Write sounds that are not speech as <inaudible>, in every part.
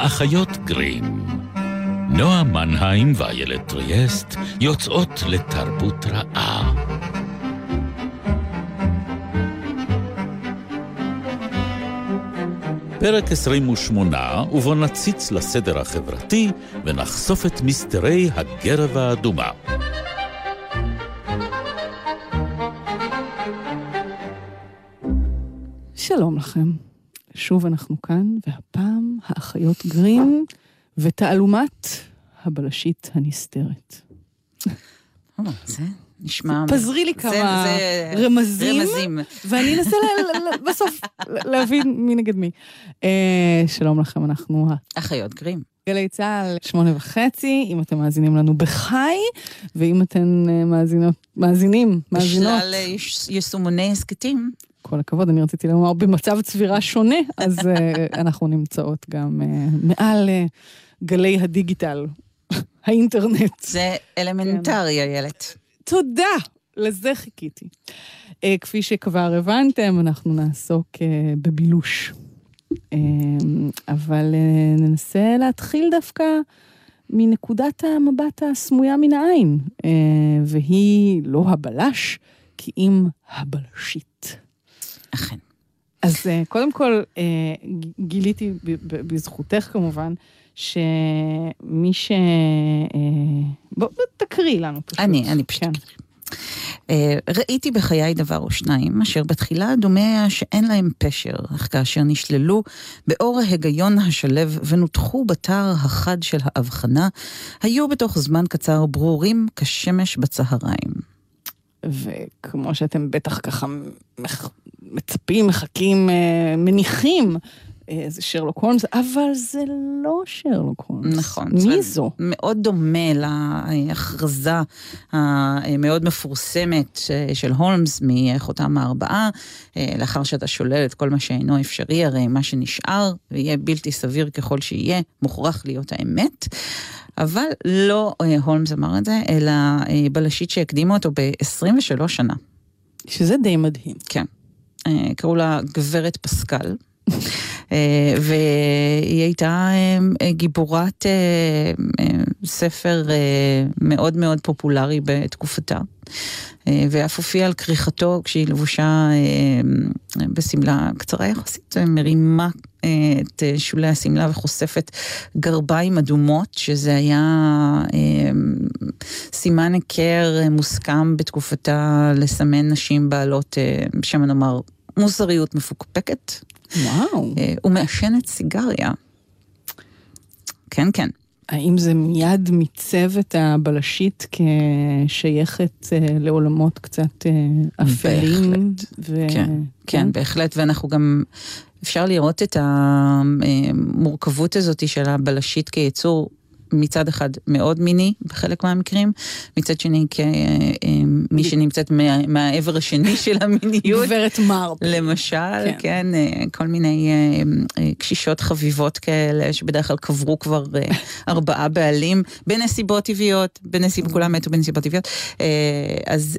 האחיות גרים. נועה מנהיים ואיילת טריאסט יוצאות לתרבות רעה. פרק 28, ובו נציץ לסדר החברתי ונחשוף את מסתרי הגרב האדומה. שלום לכם. שוב אנחנו כאן, והפעם האחיות גרים ותעלומת הבלשית הנסתרת. אה, זה נשמע... פזרי לי כמה רמזים, ואני אנסה בסוף להבין מי נגד מי. אה, שלום לכם, אנחנו... אחיות גרים. גלי צה"ל, שמונה וחצי, אם אתם מאזינים לנו בחי, ואם אתם אה, מאזינות, מאזינים, מאזינות. בשלל יישומוני הסכתים. כל הכבוד, אני רציתי לומר במצב צבירה שונה, אז <laughs> אנחנו נמצאות גם מעל גלי הדיגיטל, האינטרנט. זה אלמנטרי, כן. איילת. תודה, לזה חיכיתי. כפי שכבר הבנתם, אנחנו נעסוק בבילוש. אבל ננסה להתחיל דווקא מנקודת המבט הסמויה מן העין, והיא לא הבלש, כי אם הבלשית. אכן. אז קודם כל, גיליתי בזכותך כמובן, שמי ש... בוא תקריא לנו פשוט. אני, אני פשוט. כן. ראיתי בחיי דבר או שניים, אשר בתחילה דומה היה שאין להם פשר, אך כאשר נשללו באור ההיגיון השלב ונותחו בתר החד של ההבחנה, היו בתוך זמן קצר ברורים כשמש בצהריים. וכמו שאתם בטח ככה מצפים, מחכים, מניחים, זה שרלוק הולמס, אבל זה לא שרלוק הולמס. נכון. מי זו? מאוד דומה להכרזה המאוד מפורסמת של הולמס מחותם הארבעה, לאחר שאתה שולל את כל מה שאינו אפשרי, הרי מה שנשאר, ויהיה בלתי סביר ככל שיהיה, מוכרח להיות האמת. אבל לא הולמס אמר את זה, אלא בלשית שהקדימה אותו ב-23 שנה. שזה די מדהים. כן. קראו לה גברת פסקל. והיא הייתה גיבורת ספר מאוד מאוד פופולרי בתקופתה. ואף הופיעה על כריכתו כשהיא לבושה בשמלה קצרה יחסית, מרימה את שולי השמלה וחושפת גרביים אדומות, שזה היה סימן היכר מוסכם בתקופתה לסמן נשים בעלות, שמא נאמר, מוסריות מפוקפקת. וואו. הוא מעשנת סיגריה. כן, כן. האם זה מיד מיצב את הבלשית כשייכת לעולמות קצת אפלים? בהחלט, ו... כן, כן, בהחלט, ואנחנו גם, אפשר לראות את המורכבות הזאת של הבלשית כיצור מצד אחד מאוד מיני בחלק מהמקרים, מצד שני כמי שנמצאת מהעבר השני של המיניות. גברת מרפ. למשל, כן, כן כל מיני קשישות חביבות כאלה, שבדרך כלל קברו כבר <laughs> ארבעה בעלים, בנסיבות טבעיות, בנסיבות, כולם מתו בנסיבות טבעיות. אז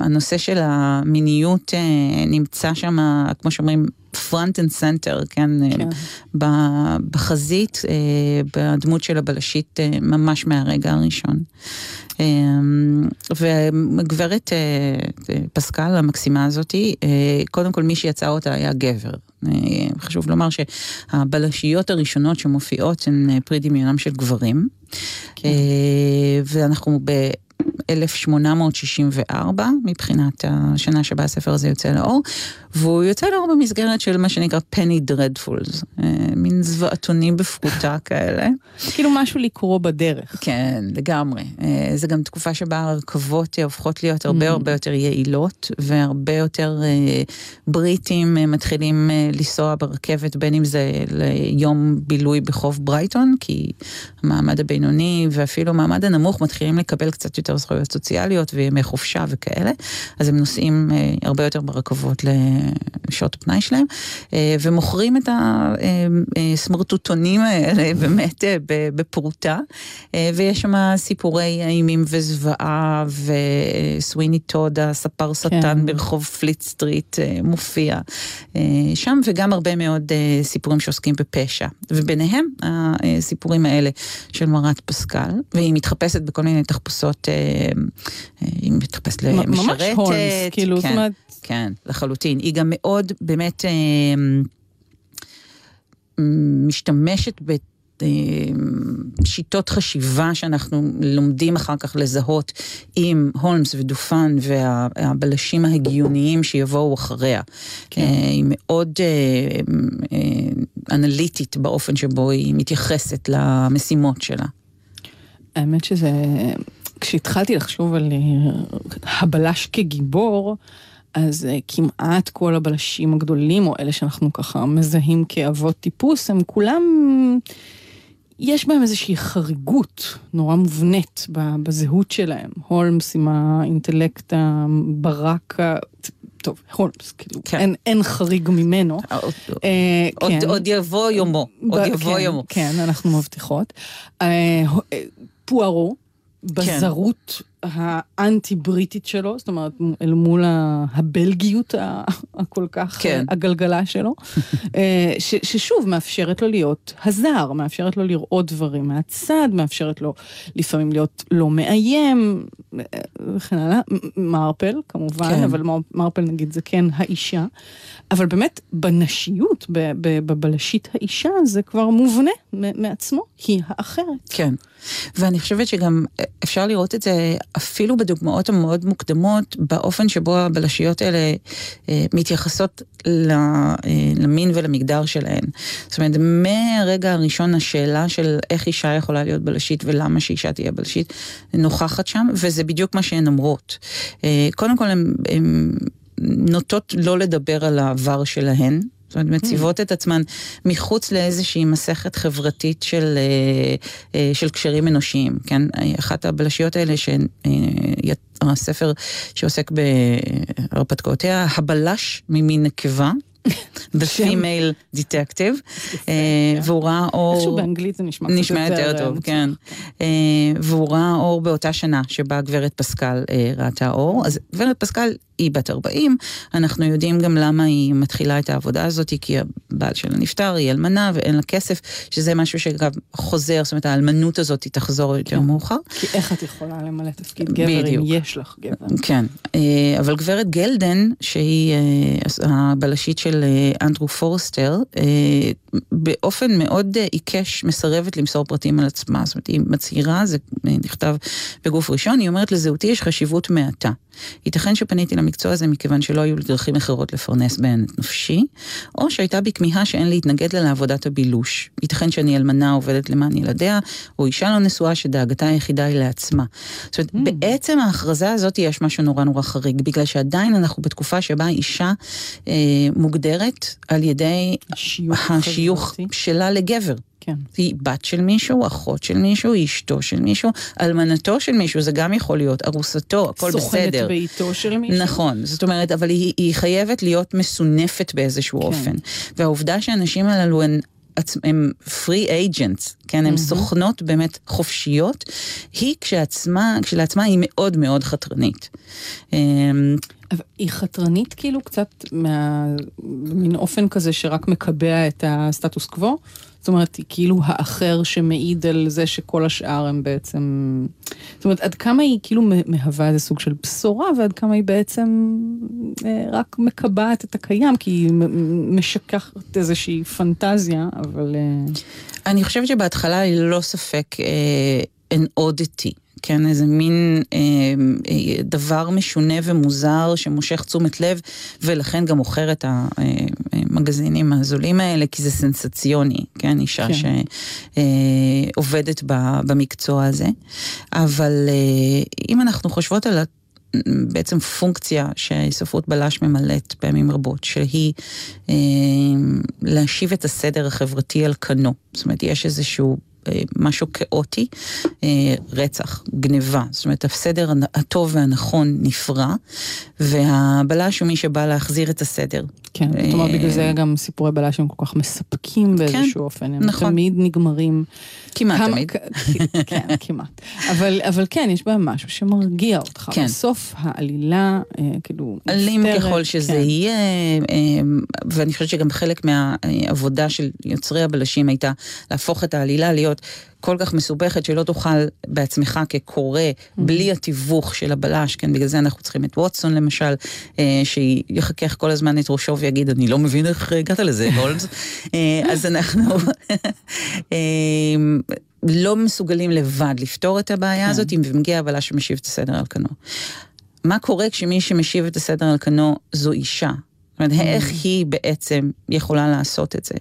הנושא של המיניות נמצא שם, כמו שאומרים, front and center, כן, כן. בחזית, בדמות של הבלשית ממש מהרגע הראשון. וגברת פסקל, המקסימה הזאתי, קודם כל מי שיצא אותה היה גבר. חשוב לומר שהבלשיות הראשונות שמופיעות הן פרי דמיונם של גברים. כן. ואנחנו ב... 1864, מבחינת השנה שבה הספר הזה יוצא לאור, והוא יוצא לאור במסגרת של מה שנקרא פני דרדפולס, מין זוועתונים בפרוטה <laughs> כאלה. כאילו משהו לקרוא בדרך. כן, לגמרי. זה גם תקופה שבה הרכבות הופכות להיות הרבה הרבה יותר יעילות, והרבה יותר בריטים מתחילים לנסוע ברכבת, בין אם זה ליום בילוי בחוף ברייטון, כי המעמד הבינוני ואפילו המעמד הנמוך מתחילים לקבל קצת יותר זכויות. זכויות סוציאליות וימי חופשה וכאלה, אז הם נוסעים הרבה יותר ברכבות לשעות הפנאי שלהם, ומוכרים את הסמרטוטונים האלה <laughs> באמת בפרוטה, ויש שם סיפורי אימים וזוועה, וסוויני טוד, הספר השטן כן. ברחוב פליט סטריט מופיע שם, וגם הרבה מאוד סיפורים שעוסקים בפשע, וביניהם הסיפורים האלה של מרת פסקל, והיא מתחפשת בכל מיני תחפושות, היא מתחפשת למשרתת. ממש הולמס, כאילו, כן, זאת אומרת... כן, לחלוטין. היא גם מאוד באמת משתמשת ב... שיטות חשיבה שאנחנו לומדים אחר כך לזהות עם הולמס ודופן והבלשים ההגיוניים שיבואו אחריה. כן. היא מאוד אנליטית באופן שבו היא מתייחסת למשימות שלה. האמת שזה, כשהתחלתי לחשוב על הבלש כגיבור, אז כמעט כל הבלשים הגדולים, או אלה שאנחנו ככה מזהים כאבות טיפוס, הם כולם... יש בהם איזושהי חריגות נורא מובנית בזהות שלהם. הולמס עם האינטלקט הברק, טוב, הולמס, כאילו, כן. אין, אין חריג ממנו. עוד, אה, עוד, כן. עוד יבוא יומו, עוד יבוא כן, יומו. כן, אנחנו מבטיחות. אה, פוארו, בזרות כן. האנטי-בריטית שלו, זאת אומרת, אל מול הבלגיות הכל כך כן. הגלגלה שלו, אה, ש, ששוב, מאפשרת לו להיות הזר, מאפשרת לו לראות דברים מהצד, מאפשרת לו לפעמים להיות לא מאיים, אה, וכן הלאה. מרפל, כמובן, כן. אבל מרפל נגיד זה כן האישה. אבל באמת, בנשיות, בבלשית האישה, זה כבר מובנה מעצמו, היא האחרת. כן. ואני חושבת שגם אפשר לראות את זה אפילו בדוגמאות המאוד מוקדמות, באופן שבו הבלשיות האלה אה, מתייחסות אה, למין ולמגדר שלהן. זאת אומרת, מהרגע הראשון השאלה של איך אישה יכולה להיות בלשית ולמה שאישה תהיה בלשית, נוכחת שם, וזה בדיוק מה שהן אומרות. אה, קודם כל, הן נוטות לא לדבר על העבר שלהן. זאת אומרת, מציבות את עצמן מחוץ לאיזושהי מסכת חברתית של, אה, אה, של קשרים אנושיים, כן? אחת הבלשיות האלה, שהספר שעוסק בהרפתקאותיה, הבלש ממין נקבה. <laughs> The Female Detective, אה, והוא ראה אור... איכשהו באנגלית זה נשמע קצת נשמע יותר טוב, כן. והוא ראה אור באותה שנה שבה גברת פסקל ראתה אור. אז גברת פסקל היא בת 40, אנחנו יודעים גם למה היא מתחילה את העבודה הזאת, כי הבעל שלה נפטר, היא אלמנה ואין לה כסף, שזה משהו שגם חוזר, זאת אומרת האלמנות הזאת היא תחזור יותר כן. מאוחר. כי איך את יכולה למלא תפקיד גבר בדיוק. אם יש לך גבר? כן, אה, אבל גברת גלדן, שהיא אה, הבלשית של אה, אנדרו פורסטר, באופן מאוד עיקש מסרבת למסור פרטים על עצמה, זאת אומרת היא מצהירה, זה נכתב בגוף ראשון, היא אומרת לזהותי יש חשיבות מעטה. ייתכן שפניתי למקצוע הזה מכיוון שלא היו לי דרכים אחרות לפרנס בהן את נפשי, או שהייתה בי כמיהה שאין להתנגד לה לעבודת הבילוש. ייתכן שאני אלמנה עובדת למען ילדיה, או אישה לא נשואה שדאגתה היחידה היא לעצמה. זאת אומרת, mm. בעצם ההכרזה הזאת יש משהו נורא נורא חריג, בגלל שעדיין אנחנו בתקופה שבה אישה אה, מוגדרת על ידי השיוך, השיוך שלה לגבר. כן. היא בת של מישהו, אחות של מישהו, אשתו של מישהו, אלמנתו של מישהו, זה גם יכול להיות, ארוסתו, הכל סוכנת בסדר. סוכנת בעיתו של מישהו. נכון, זאת אומרת, אבל היא, היא חייבת להיות מסונפת באיזשהו כן. אופן. והעובדה שהנשים הללו הן... הן free agents, כן, הן mm-hmm. סוכנות באמת חופשיות, היא כשעצמה, כשלעצמה היא מאוד מאוד חתרנית. היא חתרנית כאילו קצת במין אופן כזה שרק מקבע את הסטטוס קוו? זאת אומרת, היא כאילו האחר שמעיד על זה שכל השאר הם בעצם... זאת אומרת, עד כמה היא כאילו מהווה איזה סוג של בשורה, ועד כמה היא בעצם אה, רק מקבעת את הקיים, כי היא משכחת איזושהי פנטזיה, אבל... אה... אני חושבת שבהתחלה היא ללא ספק אה, an oddity. כן, איזה מין אה, אה, דבר משונה ומוזר שמושך תשומת לב, ולכן גם מוכר את המגזינים הזולים האלה, כי זה סנסציוני, כן, אישה כן. שעובדת אה, במקצוע הזה. אבל אה, אם אנחנו חושבות על בעצם פונקציה שספרות בלש ממלאת פעמים רבות, שהיא אה, להשיב את הסדר החברתי על כנו. זאת אומרת, יש איזשהו משהו כאוטי, רצח, גניבה. זאת אומרת, הסדר הטוב והנכון נפרע, והבלש הוא מי שבא להחזיר את הסדר. כן, זאת אומרת, בגלל זה גם סיפורי בלש הם כל כך מספקים באיזשהו כן, אופן. הם נכון. תמיד נגמרים. כמעט תמיד. כן, <laughs> כמעט. אבל, כן, יש בהם משהו שמרגיע אותך. כן. בסוף העלילה, אה, כאילו, אלים ככל שזה כן. יהיה, אה, ואני חושבת שגם חלק מהעבודה של יוצרי הבלשים הייתה להפוך את העלילה להיות כל כך מסובכת שלא תוכל בעצמך כקורא, mm-hmm. בלי התיווך של הבלש, כן, בגלל זה אנחנו צריכים את ווטסון למשל, אה, שיחכך כל הזמן את ראשו ויגיד, אני לא מבין איך הגעת לזה, הולמס. <laughs> אה, אז אנחנו <laughs> אה, לא מסוגלים לבד לפתור את הבעיה כן. הזאת, אם מגיע הבלש שמשיב את הסדר על כנו. מה קורה כשמי שמשיב את הסדר על כנו זו אישה? זאת אומרת, mm. איך היא בעצם יכולה לעשות את זה?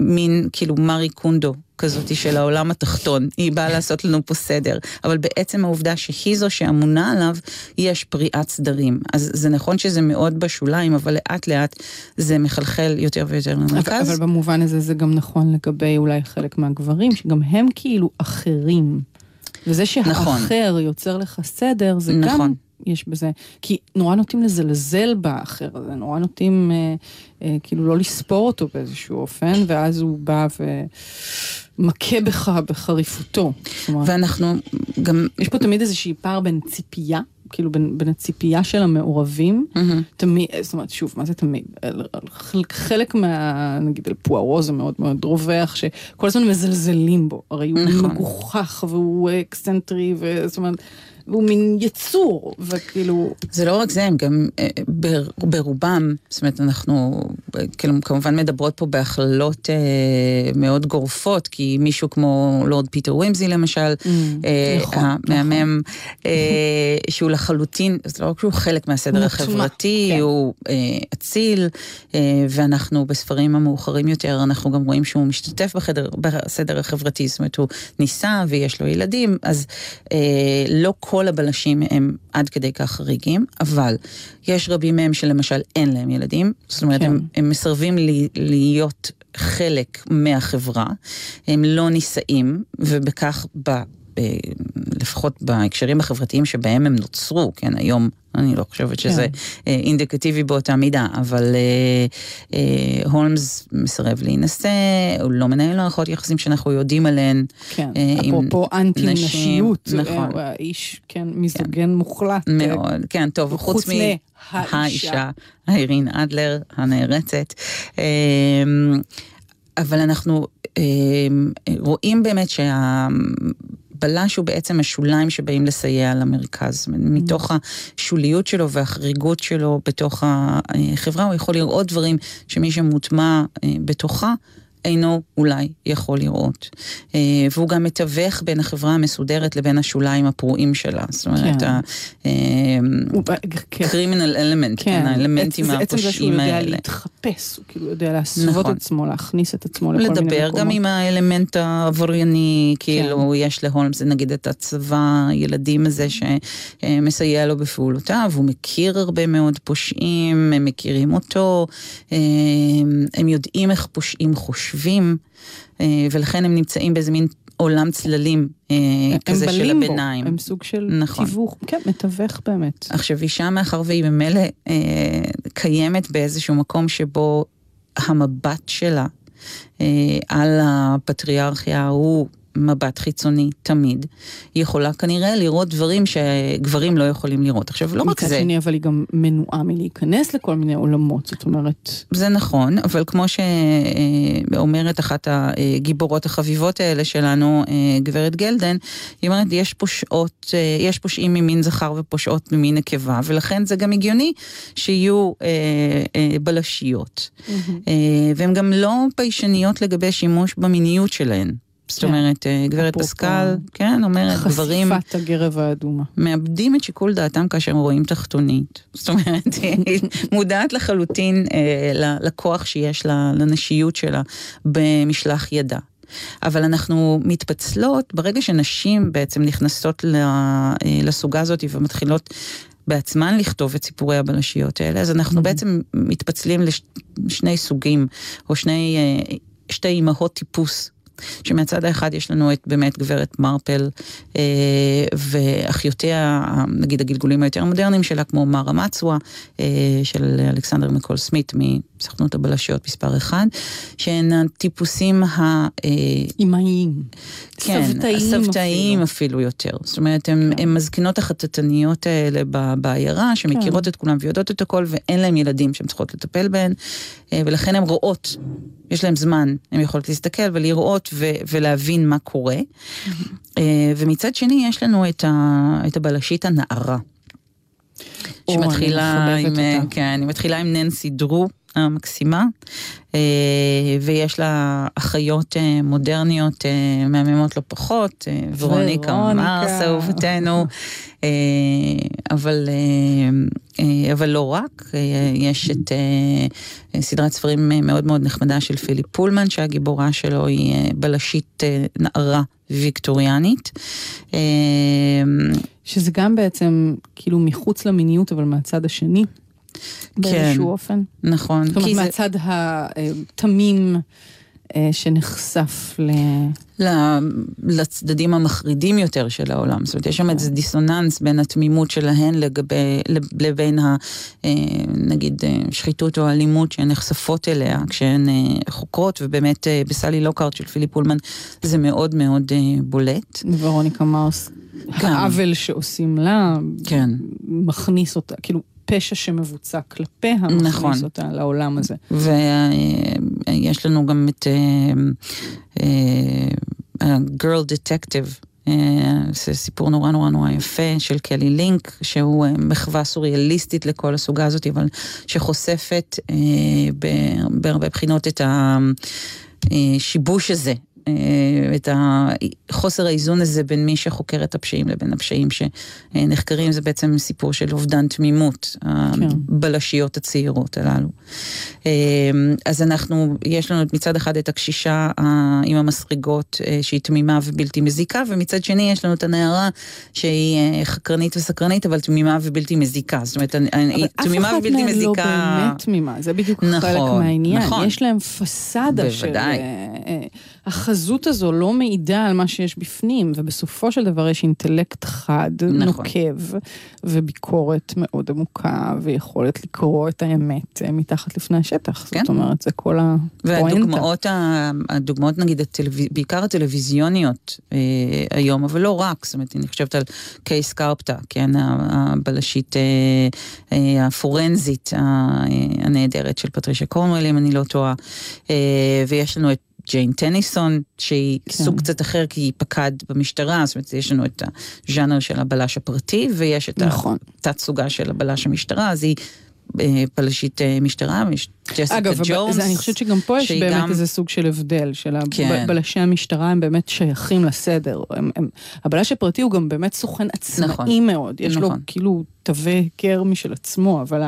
מין כאילו מארי קונדו כזאת של העולם התחתון, היא באה לעשות לנו פה סדר, אבל בעצם העובדה שהיא זו שאמונה עליו, יש פריעת סדרים. אז זה נכון שזה מאוד בשוליים, אבל לאט לאט זה מחלחל יותר ויותר למרכז. אבל, אבל במובן הזה זה גם נכון לגבי אולי חלק מהגברים, שגם הם כאילו אחרים. וזה שהאחר נכון. יוצר לך סדר, זה נכון. גם יש בזה, כי נורא נוטים לזלזל באחר הזה, נורא נוטים אה, אה, כאילו לא לספור אותו באיזשהו אופן, ואז הוא בא ומכה בך בחריפותו. ואנחנו גם... יש פה תמיד איזושהי פער בין ציפייה. כאילו בין, בין הציפייה של המעורבים, mm-hmm. תמיד, זאת אומרת, שוב, מה זה תמיד? חלק, חלק מה, נגיד, על פוארו זה מאוד מאוד רווח, שכל הזמן מזלזלים בו, הרי הוא נכון. מגוחך והוא אקסצנטרי, וזאת אומרת, והוא מין יצור, וכאילו... זה לא רק זה, הם גם אה, ברובם, זאת אומרת, אנחנו כאילו כמובן מדברות פה בהכללות אה, מאוד גורפות, כי מישהו כמו לורד פיטר ווימזי למשל, mm, אה, נכון, המהמם, נכון. אה, שהוא לחלוטין, זה לא רק שהוא חלק מהסדר החברתי, כן. הוא אה, אציל, אה, ואנחנו בספרים המאוחרים יותר, אנחנו גם רואים שהוא משתתף בחדר, בסדר החברתי, זאת אומרת, הוא נישא ויש לו ילדים, אז אה, לא כל הבלשים הם עד כדי כך חריגים, אבל יש רבים מהם שלמשל אין להם ילדים, זאת אומרת, כן. הם, הם מסרבים לי, להיות חלק מהחברה, הם לא נישאים, ובכך ב... לפחות בהקשרים החברתיים שבהם הם נוצרו, כן, היום אני לא חושבת שזה כן. אה, אינדיקטיבי באותה מידה, אבל אה, אה, הולמס מסרב להינשא, הוא לא מנהל מערכות יחסים שאנחנו יודעים עליהן. כן, אה, אפרופו אנטי-נשיות, נכון. אה, האיש, כן, מיזוגן כן. מוחלט. מאוד, כן, טוב, חוץ מהאישה, האירין אדלר הנערצת. אה, אבל אנחנו אה, רואים באמת שה... הבלש הוא בעצם השוליים שבאים לסייע למרכז. Mm. מתוך השוליות שלו והחריגות שלו בתוך החברה, הוא יכול לראות דברים שמי שמוטמע אה, בתוכה, אינו אולי יכול לראות. אה, והוא גם מתווך בין החברה המסודרת לבין השוליים הפרועים שלה. זאת אומרת, ה-criminal element, כן, האלמנטים הפושעים האלה. עצם זה שהוא יודע להתחפש, הוא כאילו יודע להסוות את נכון. עצמו, להכניס את עצמו לכל מיני מקומות. לדבר גם עם האלמנט העברייני, כאילו, כן. יש להולמס נגיד את הצבא, ילדים הזה שמסייע לו בפעולותיו, הוא מכיר הרבה מאוד פושעים, הם מכירים אותו, אה, הם יודעים איך פושעים חושבים. חושבים, אה, ולכן הם נמצאים באיזה מין עולם צללים אה, כזה של הביניים. הם סוג של נכון. תיווך, כן, מתווך באמת. עכשיו, אישה מאחר והיא ממילא אה, קיימת באיזשהו מקום שבו המבט שלה אה, על הפטריארכיה הוא מבט חיצוני תמיד, היא יכולה כנראה לראות דברים שגברים לא יכולים לראות. עכשיו, לא רק זה... מצד שני, אבל היא גם מנועה מלהיכנס לכל מיני עולמות, זאת אומרת... זה נכון, אבל כמו שאומרת אחת הגיבורות החביבות האלה שלנו, גברת גלדן, היא אומרת, יש פושעות, יש פושעים ממין זכר ופושעות ממין נקבה, ולכן זה גם הגיוני שיהיו בלשיות. והן גם לא פיישניות לגבי שימוש במיניות שלהן. זאת כן. אומרת, אה, גברת פסקל, כן, אומרת, גברים... חשיפת הגרב האדומה. מאבדים את שיקול דעתם כאשר רואים תחתונית. זאת אומרת, <laughs> היא מודעת לחלוטין אה, לכוח שיש לה, לנשיות שלה במשלח ידה. אבל אנחנו מתפצלות ברגע שנשים בעצם נכנסות אה, לסוגה הזאת ומתחילות בעצמן לכתוב את סיפורי הבלשיות האלה, אז אנחנו mm-hmm. בעצם מתפצלים לשני סוגים, או שני, שתי אימהות טיפוס שמהצד האחד יש לנו את באמת גברת מרפל אה, ואחיותיה, נגיד הגלגולים היותר מודרניים שלה, כמו מרה מצווה, אה, של אלכסנדר מקול סמית מסוכנות הבלשיות מספר אחד, שהן הטיפוסים ה... אימהיים. כן, סבתאיים, סבתאיים אפילו. אפילו יותר. זאת אומרת, הן כן. מזקינות החטטניות האלה בעיירה, שמכירות כן. את כולם ויודעות את הכל, ואין להן ילדים שהן צריכות לטפל בהן, אה, ולכן הן רואות, יש להן זמן, הן יכולות להסתכל ולראות ו- ולהבין מה קורה. אה, ומצד שני, יש לנו את, ה- את הבלשית הנערה. שמתחילה עם, כן, היא מתחילה עם ננסי דרו, המקסימה, אה, ויש לה אחיות אה, מודרניות אה, מהממות לא פחות, ורוניקה מרס אהובתנו, אבל, אבל לא רק, יש את סדרת ספרים מאוד מאוד נחמדה של פיליפ פולמן, שהגיבורה שלו היא בלשית נערה ויקטוריאנית. שזה גם בעצם כאילו מחוץ למיניות, אבל מהצד השני. באיזשהו כן, אופן. נכון. זאת אומרת, מהצד זה... התמים אה, שנחשף ל... לצדדים המחרידים יותר של העולם. זאת אומרת, יש שם איזה כן. דיסוננס בין התמימות שלהן לגבי, לבין ה... אה, נגיד אה, שחיתות או אלימות שהן נחשפות אליה כשהן חוקרות, ובאמת בסלי לוקארט של פיליפ פולמן זה מאוד מאוד בולט. ורוניקה מרס, העוול שעושים לה, כן. מכניס אותה, כאילו... פשע שמבוצע כלפיה, מכניס נכון. אותה לעולם הזה. ויש לנו גם את גרל uh, דטקטיב. Uh, זה סיפור נורא נורא נורא יפה של קלי לינק, שהוא מחווה סוריאליסטית לכל הסוגה הזאת, אבל שחושפת uh, בהרבה בחינות את השיבוש הזה אה, את חוסר האיזון הזה בין מי שחוקר את הפשעים לבין הפשעים שנחקרים, זה בעצם סיפור של אובדן תמימות, כן. הבלשיות הצעירות הללו. אה, אז אנחנו, יש לנו מצד אחד את הקשישה עם המסריגות אה, שהיא תמימה ובלתי מזיקה, ומצד שני יש לנו את הנערה שהיא חקרנית וסקרנית, אבל תמימה ובלתי מזיקה. זאת אומרת, היא תמימה ובלתי מזיקה... אבל אף אחת מהן לא באמת תמימה, זה בדיוק נכון, חלק מהעניין. נכון. יש להם פסאדה בוודאי. של... החזות הזו לא מעידה על מה שיש בפנים, ובסופו של דבר יש אינטלקט חד, נכון. נוקב, וביקורת מאוד עמוקה, ויכולת לקרוא את האמת אה, מתחת לפני השטח. כן. זאת אומרת, זה כל הפואנטה. והדוגמאות, הדוגמאות נגיד, הטלו... בעיקר הטלוויזיוניות אה, היום, אבל לא רק, זאת אומרת, אני חושבת על קייס קרפטה, כן, הבלשית אה, אה, הפורנזית אה, הנהדרת של פטרישה קורנואל, אם אני לא טועה, אה, ויש לנו את ג'יין טניסון, שהיא כן. סוג קצת אחר כי היא פקד במשטרה, זאת אומרת, יש לנו את הז'אנר של הבלש הפרטי, ויש את נכון. התת סוגה של הבלש המשטרה, אז היא פלשית אה, משטרה, ג'סיקה ג'ונס. אגב, אני חושבת שגם פה יש באמת גם... איזה סוג של הבדל, של כן. בלשי המשטרה הם באמת שייכים לסדר. הם, הם, הבלש הפרטי הוא גם באמת סוכן עצמאי נכון, מאוד, יש נכון. לו כאילו תווי היכר משל עצמו, אבל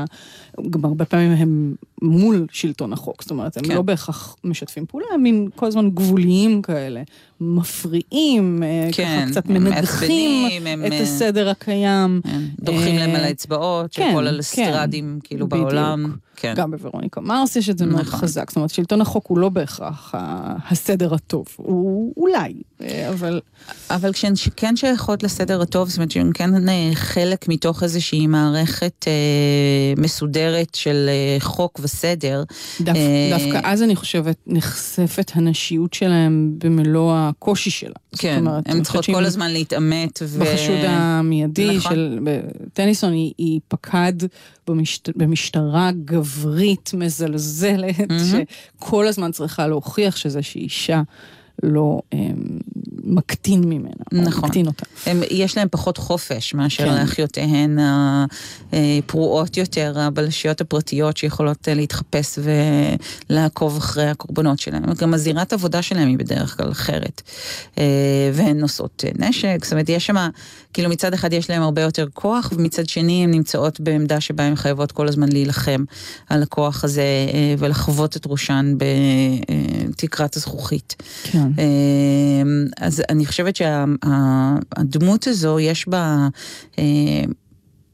גם הרבה פעמים הם מול שלטון החוק, זאת אומרת, הם כן. לא בהכרח משתפים פעולה, הם מין כל הזמן גבוליים כאלה, מפריעים, אה, כן, ככה קצת מנגחים הם, את הם, הסדר הקיים. דורכים להם על האצבעות, כן, של כל הלסטרדים כן, כאילו בדיוק. בעולם. כן. גם בוורוניקה מרס יש את זה נכון. מאוד חזק, זאת אומרת, שלטון החוק הוא לא בהכרח הסדר הטוב, הוא אולי, אה, אבל... אבל כשהן כן שייכות לסדר הטוב, זאת אומרת שהן כן אה, חלק מתוך איזושהי מערכת אה, מסודרת של אה, חוק וסדר. דו, אה, דווקא אז אני חושבת נחשפת הנשיות שלהם במלוא הקושי שלה. כן, הן צריכות כל הזמן להתעמת. ו... בחשוד המיידי נכון. של טניסון, היא, היא פקד במשט... במשטרה גברית, מזלזלת, mm-hmm. שכל הזמן צריכה להוכיח שזה שהיא אישה. לא הם, אמ, מקטין ממנה, נכון. או מקטין אותה. הם, יש להם פחות חופש מאשר כן. לאחיותיהן הפרועות יותר, הבלשיות הפרטיות שיכולות אה, להתחפש ולעקוב אחרי הקורבנות שלהם. גם הזירת עבודה שלהם היא בדרך כלל אחרת. אה, והן נושאות אה, נשק, זאת אומרת, יש שם, כאילו מצד אחד יש להם הרבה יותר כוח, ומצד שני הן נמצאות בעמדה שבה הן חייבות כל הזמן להילחם על הכוח הזה ולחוות את ראשן בתקרת הזכוכית. כן. אז אני חושבת שהדמות הזו, יש בה,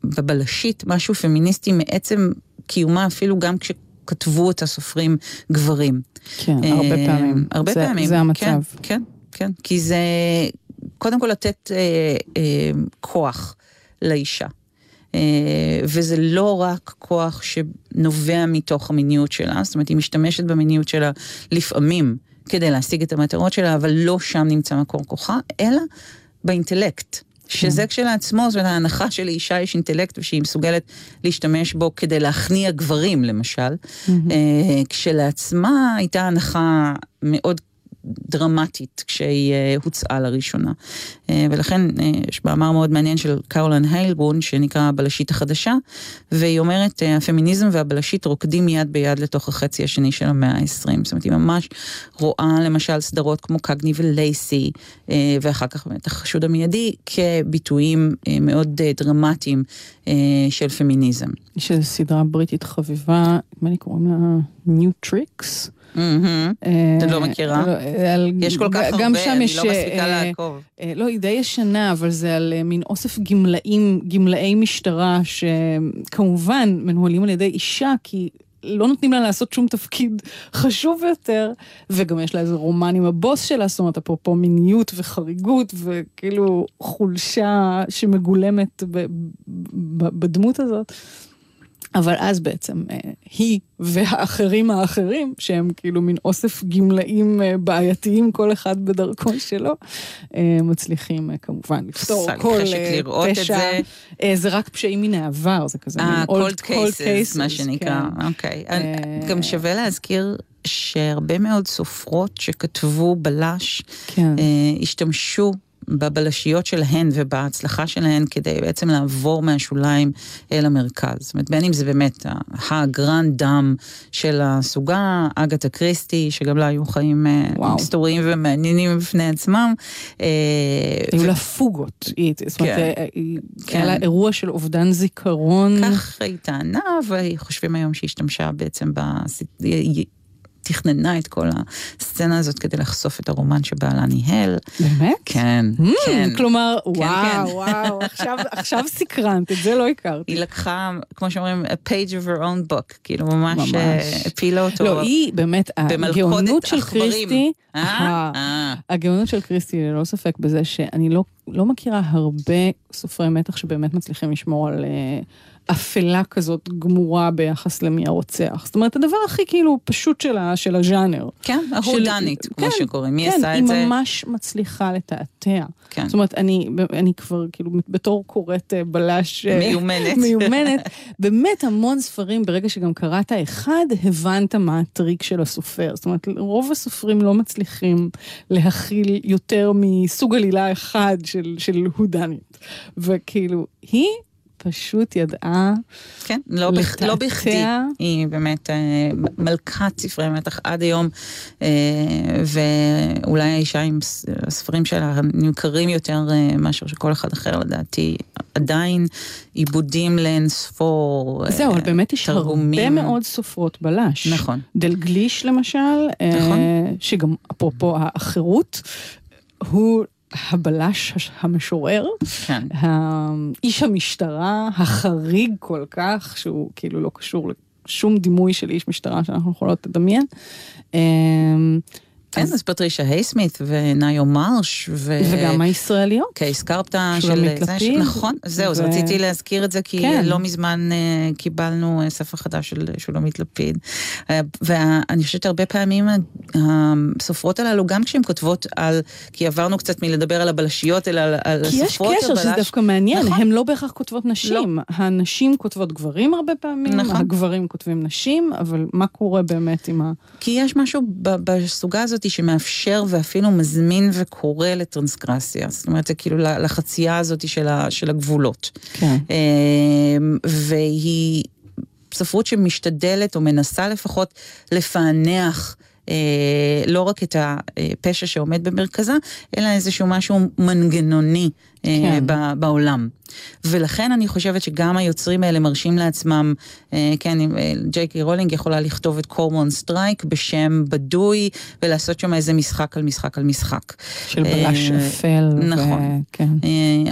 בבלשית משהו פמיניסטי מעצם קיומה, אפילו גם כש... כתבו אותה סופרים גברים. כן, הרבה פעמים. הרבה זה, פעמים. זה המצב. כן, כן, כן. כי זה קודם כל לתת אה, אה, כוח לאישה. אה, וזה לא רק כוח שנובע מתוך המיניות שלה, זאת אומרת, היא משתמשת במיניות שלה לפעמים כדי להשיג את המטרות שלה, אבל לא שם נמצא מקור כוחה, אלא באינטלקט. שזה כן. כשלעצמו, זאת אומרת, ההנחה שלאישה יש אינטלקט ושהיא מסוגלת להשתמש בו כדי להכניע גברים, למשל, mm-hmm. כשלעצמה הייתה הנחה מאוד דרמטית כשהיא אה, הוצאה לראשונה. אה, ולכן אה, יש מאמר מאוד מעניין של קרולן היילבון שנקרא הבלשית החדשה, והיא אומרת, הפמיניזם והבלשית רוקדים יד ביד לתוך החצי השני של המאה ה-20. זאת אומרת, היא ממש רואה למשל סדרות כמו קגני ולייסי, ואחר כך באמת החשוד המיידי, כביטויים מאוד דרמטיים של פמיניזם. יש איזו סדרה בריטית חביבה, נדמה לי קוראים לה New Tricks. אה, את לא מכירה? לא, יש כל כך הרבה, אני לא מספיקה אה, לעקוב. אה, לא, היא די ישנה, אבל זה על מין אוסף גמלאים, גמלאי משטרה, שכמובן מנוהלים על ידי אישה, כי לא נותנים לה לעשות שום תפקיד <laughs> חשוב יותר, וגם יש לה איזה רומן עם הבוס שלה, זאת אומרת, אפרופו מיניות וחריגות, וכאילו חולשה שמגולמת בדמות הזאת. אבל אז בעצם אה, היא והאחרים האחרים, שהם כאילו מין אוסף גמלאים אה, בעייתיים, כל אחד בדרכו שלו, אה, מצליחים כמובן לפתור כל פשע. זה רק פשעים מן העבר, זה כזה מין old cases, מה שנקרא, כן. אוקיי. גם שווה להזכיר שהרבה מאוד סופרות שכתבו בלש, כן. השתמשו בבלשיות שלהן ובהצלחה שלהן כדי בעצם לעבור מהשוליים אל המרכז. זאת אומרת, בין אם זה באמת הגרנד דם של הסוגה, אגתה קריסטי, שגם לה היו חיים אה, היסטוריים ומעניינים בפני עצמם. אה, היו לה פוגות, זאת אומרת, כן. אה, היה לה כן. אירוע של אובדן זיכרון. כך היא טענה, וחושבים היום שהיא השתמשה בעצם תכננה את כל הסצנה הזאת כדי לחשוף את הרומן שבעלה ניהל. באמת? כן, mm, כן. כלומר, כן, וואו, כן. וואו, עכשיו, עכשיו סקרנת, את זה לא הכרתי. היא לקחה, כמו שאומרים, a page of her own book, כאילו ממש, ממש. אה, הפילה אותו. לא, היא באמת, הגאונות של קריסטי, אה? אה. הגאונות של קריסטי, ללא ספק בזה שאני לא, לא מכירה הרבה סופרי מתח שבאמת מצליחים לשמור על... אפלה כזאת גמורה ביחס למי הרוצח. זאת אומרת, הדבר הכי כאילו פשוט של, ה, של הז'אנר. כן, ההודנית, כמו כן, שקוראים. מי כן, עשה את זה? כן, היא ממש מצליחה לתעתע. כן. זאת אומרת, אני, אני כבר כאילו בתור קוראת אה, בלש... אה, מיומנת. <laughs> מיומנת. באמת המון ספרים, ברגע שגם קראת אחד, הבנת מה הטריק של הסופר. זאת אומרת, רוב הסופרים לא מצליחים להכיל יותר מסוג עלילה אחד של, של הודנית. וכאילו, היא פשוט ידעה כן, לא, לתעתע. לא בכדי. היא באמת אה, מלכת ספרי מתח עד היום, אה, ואולי האישה עם הספרים שלה נמכרים יותר אה, מאשר שכל אחד אחר לדעתי. עדיין עיבודים לאין ספור, תרגומים. זהו, אבל באמת יש הרבה מאוד סופרות בלש. נכון. דלגליש למשל, נכון. שגם אפרופו החירות, הוא הבלש המשורר, כן. איש המשטרה החריג כל כך, שהוא כאילו לא קשור לשום דימוי של איש משטרה שאנחנו יכולות לדמיין. כן, אז פטרישה הייסמית וניו מרש. ו... וגם הישראליות. קייס קרפטה של... לפיד. נכון, זהו, אז רציתי להזכיר את זה, כי כן. לא מזמן uh, קיבלנו uh, ספר חדש של שולמית לפיד. Uh, ואני חושבת הרבה פעמים הסופרות הללו, גם כשהן כותבות על... כי עברנו קצת מלדבר על הבלשיות, אלא על, על הסופרות הבלש. כי יש קשר שזה דווקא מעניין, נכון. הן לא בהכרח כותבות נשים. לא. הנשים כותבות גברים הרבה פעמים, נכון. הגברים כותבים נשים, אבל מה קורה באמת עם ה... כי יש משהו בסוגה הזאת. הזאת שמאפשר ואפילו מזמין וקורא לטרנסגרסיה. זאת אומרת, זה כאילו לחצייה הזאת של, ה, של הגבולות. כן. אמ, והיא ספרות שמשתדלת, או מנסה לפחות, לפענח. אה, לא רק את הפשע שעומד במרכזה, אלא איזשהו משהו מנגנוני כן. בעולם. ולכן אני חושבת שגם היוצרים האלה מרשים לעצמם, כן, ג'יי קיי רולינג יכולה לכתוב את קורמון סטרייק בשם בדוי, ולעשות שם איזה משחק על משחק על משחק. של בלש אפל. נכון. וכן.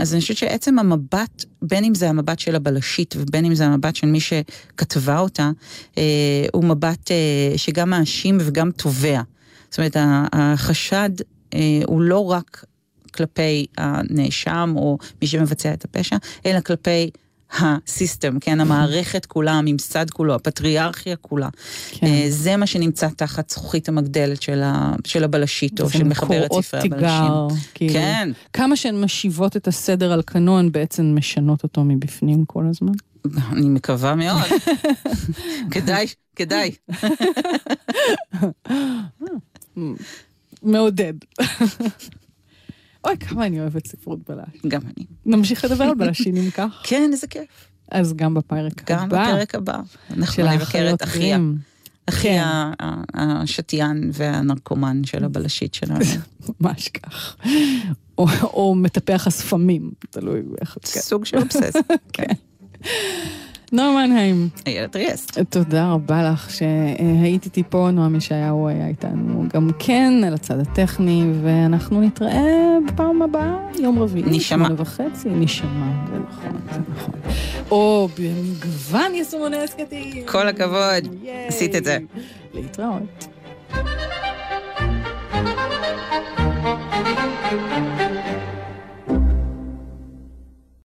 אז אני חושבת שעצם המבט, בין אם זה המבט של הבלשית ובין אם זה המבט של מי שכתבה אותה, הוא מבט שגם מאשים וגם תובע. זאת אומרת, החשד הוא לא רק כלפי הנאשם או מי שמבצע את הפשע, אלא כלפי הסיסטם, כן, המערכת כולה, הממסד כולו, הפטריארכיה כולה. כן. זה מה שנמצא תחת זכוכית המגדלת של, ה, של הבלשית או של מחברת ספרי הבלשים. כאילו, כן. כמה שהן משיבות את הסדר על כנו, בעצם משנות אותו מבפנים כל הזמן. אני מקווה מאוד. <laughs> כדאי, כדאי. <laughs> מעודד. אוי, כמה אני אוהבת ספרות בלש. גם אני. נמשיך לדבר על בלשים אם כך. <laughs> כן, איזה כיף. אז גם בפרק הבא. גם בפרק הבא. אנחנו נבקר את אחיה. אחי השתיין והנרקומן של הבלשית שלנו. <laughs> ממש כך. או מטפח הספמים, תלוי איך. סוג של אובסס. <laughs> כן. נועה מנהיים. איילת ריאסט. תודה רבה לך שהיית איתי פה, נועם ישעיהו היה איתנו גם כן על הצד הטכני, ואנחנו נתראה בפעם הבאה, יום רביעי. נשמע. וחצי, נשמע, זה נכון, זה נכון. או במגוון יישומוני הסכתים. כל הכבוד, עשית את זה. להתראות.